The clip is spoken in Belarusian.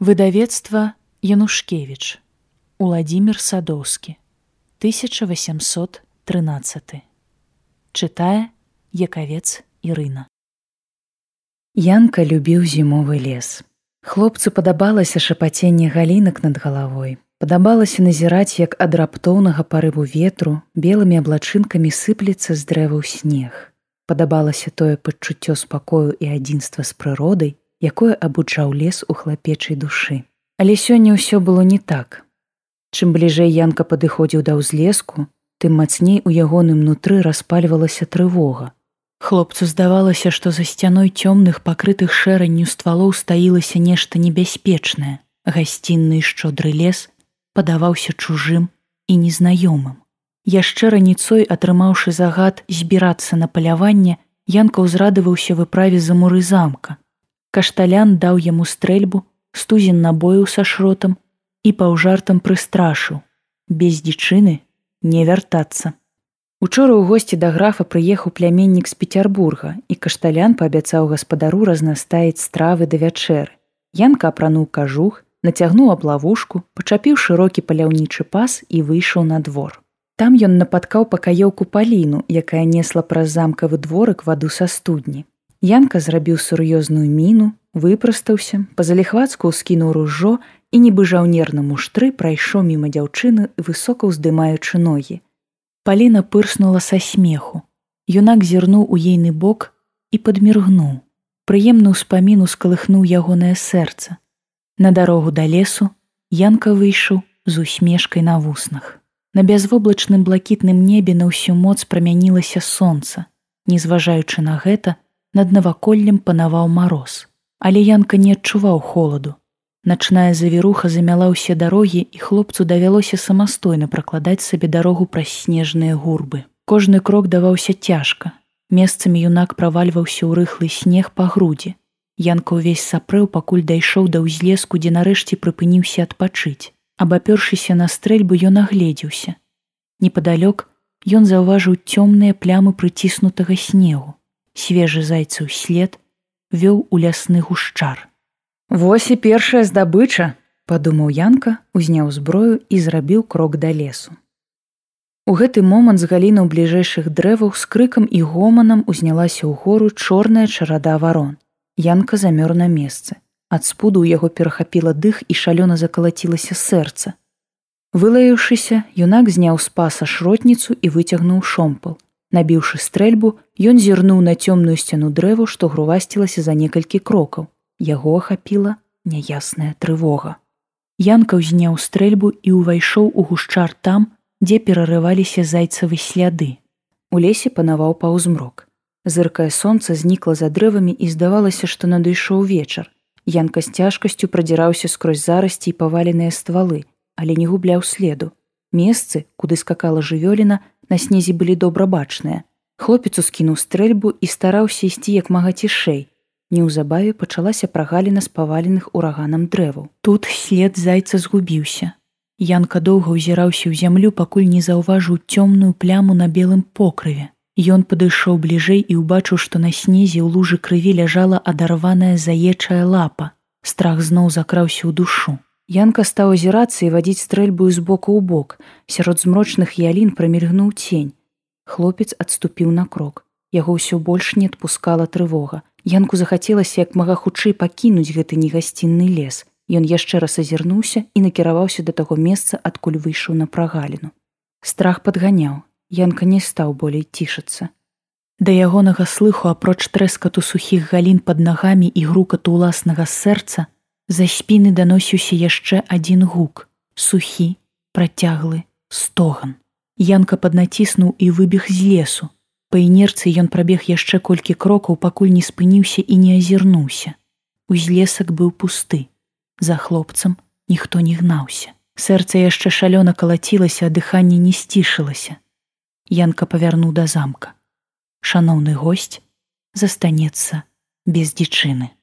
Выдавецтва Янушкевич Уладзімир Садоўскі 1813 Чытае Якавец Ірына Янка любіў зімовы лес. Хлопцу падабалася шапаценне галінак над галавой. Падабалася назіраць, як ад раптоўнага парыву ветру белымі аблачынкамі сыплецца з дрэваў снег. Падабалася тое пачуццё спакою і адзінства з прыродай, якое абуджаў лес у хлапечай душы. Але сёння ўсё было не так. Чым бліжэй янка падыходзіў да ўзлеску, тым мацней у ягоным нутры распальвалася трывога. Хлопцу здавалася, што за сцяной цёмных пакрытых шэранню ствалоў стаілася нешта небяспечнае. Гасцінны шчодры лес падаваўся чужым і незнаёмым. Яшчэ раніцой, атрымаўшы загад збірацца на паляванне, Янка ўзрадаваўся выправе за муры замка, Кашталян даў яму стрэльбу, стузін набою са шротам і паўжартам прыстрашыў: без дзічыны не вяртацца. Учора ў госці да графа прыехаў пляменнік з Петербурга і кашталян паабяцаў гаспадару разнастаіць стравы да вячэры. Янка апрануў кажух, нацягнуў аблавушку, пачапіў шырокі паляўнічы пас і выйшаў на двор. Там ён напаткаў пакаёўку паліну, якая несла праз замкавы дворык ваду са студні. Янка зрабіў сур'ёзную міну, выпрастаўся, па-заліхвацку скінуў ружо і нібы жаўнерна муштры прайшоў міма дзяўчыны, высока ўздымаючы ногі. Паліна пырснула са смеху. Юнак зірнуў у ейны бок і падміргнуў. Прыемны ўспаміну скалыхнуў ягонае сэрца. На дарогу да лесу Янка выйшаў з усмешкай на вуснах. На бязвоблачным блакітным небе на ўсю моц прамянілася сонца. Незважаючы на гэта, над наваколлем панаваў мароз. Але янка не адчуваў холаду. Начная завіруха замяла ўсе дарогі і хлопцу давялося самастойна пракладаць сабе дарогу праз снежныя гурбы. Кожны крок даваўся цяжка. Месцамі юнак правальваўся ў рыхлы снег па грудзі. Янка ўвесь сапрэў, пакуль дайшоў да ўзлеску, дзе нарэшце прыпыніўся адпачыць. Абапёршыся на стрэльбу ён агледзеўся. Непадалёк ён заўважыў цёмныя плямы прыціснутага снегу свежы зайцаў след вёў у лясны гушчар. Вось і першая здабыча, падумаў Янка, узняў зброю і зрабіў крок да лесу. У гэты момант з галінаў бліжэйшых дрэваў з крыкам і гоманам узнялася ў гору чорная чарада варон. Янка замёр на месцы. Ад спуду яго перахапіла дых і шалёна закалацілася сэрца. Вылаяўшыся, юнак зняў з паса шротніцу і выцягнуў шомпал. Набіўшы стрэльбу, ён зірнуў на цёмную сцяну дрэву, што грувасцілася за некалькі крокаў. Яго ахапіла няясная трывога. Янка ўзняў стрэльбу і ўвайшоў у гушчар там, дзе перарываліся зайцавы сляды. У лесе панаваў паўзмрок. Зыркае сонца знікла за дрэвамі і здавалася, што надышоў вечар. Янка з цяжкасцю прадзіраўся скрозь зарасці і паваленыя ствалы, але не губляў следу. Месцы, куды скакала жывёліна, на снезе былі добра бачныя. Хлопец ускінуў стрэльбу і стараўся ісці як мага цішэй. Неўзабаве пачалася прагаліна з паваленых ураганам дрэваў. Тут след зайца згубіўся. Янка доўга ўзіраўся ў зямлю, пакуль не заўважыў цёмную пляму на белым покрыве. Ён падышоў бліжэй і ўбачыў, што на снезе ў лужы крыві ляжала адарваная заечая лапа. Страх зноў закраўся ў душу. Янка стаў азірацца і вадзіць стрэльбу з боку ў бок. Сярод змрочных ялін прамільгнуў цень. Хлопец адступіў на крок. Яго ўсё больш не адпускала трывога. Янку захацелася як мага хутчэй пакінуць гэты негасцінны лес. Ён яшчэ раз азірнуўся і накіраваўся да таго месца, адкуль выйшаў на прагаліну. Страх падганяў. Янка не стаў болей цішацца. Да ягонага слыху апроч трэскату сухіх галін пад нагамі і грукату ўласнага сэрца, За спіны даносіўся яшчэ адзін гук, сухі, працяглы, стоган. Янка паднаціснуў і выбег з лесу. Па інерцыі ён прабег яшчэ колькі крокаў, пакуль не спыніўся і не азірнуўся. Узлесак быў пусты. За хлопцам ніхто не гнаўся. Сэрца яшчэ шалёна калацілася, а дыханне не сцішылася. Янка павярнуў да замка. Шаноўны госць застанецца без дзічыны.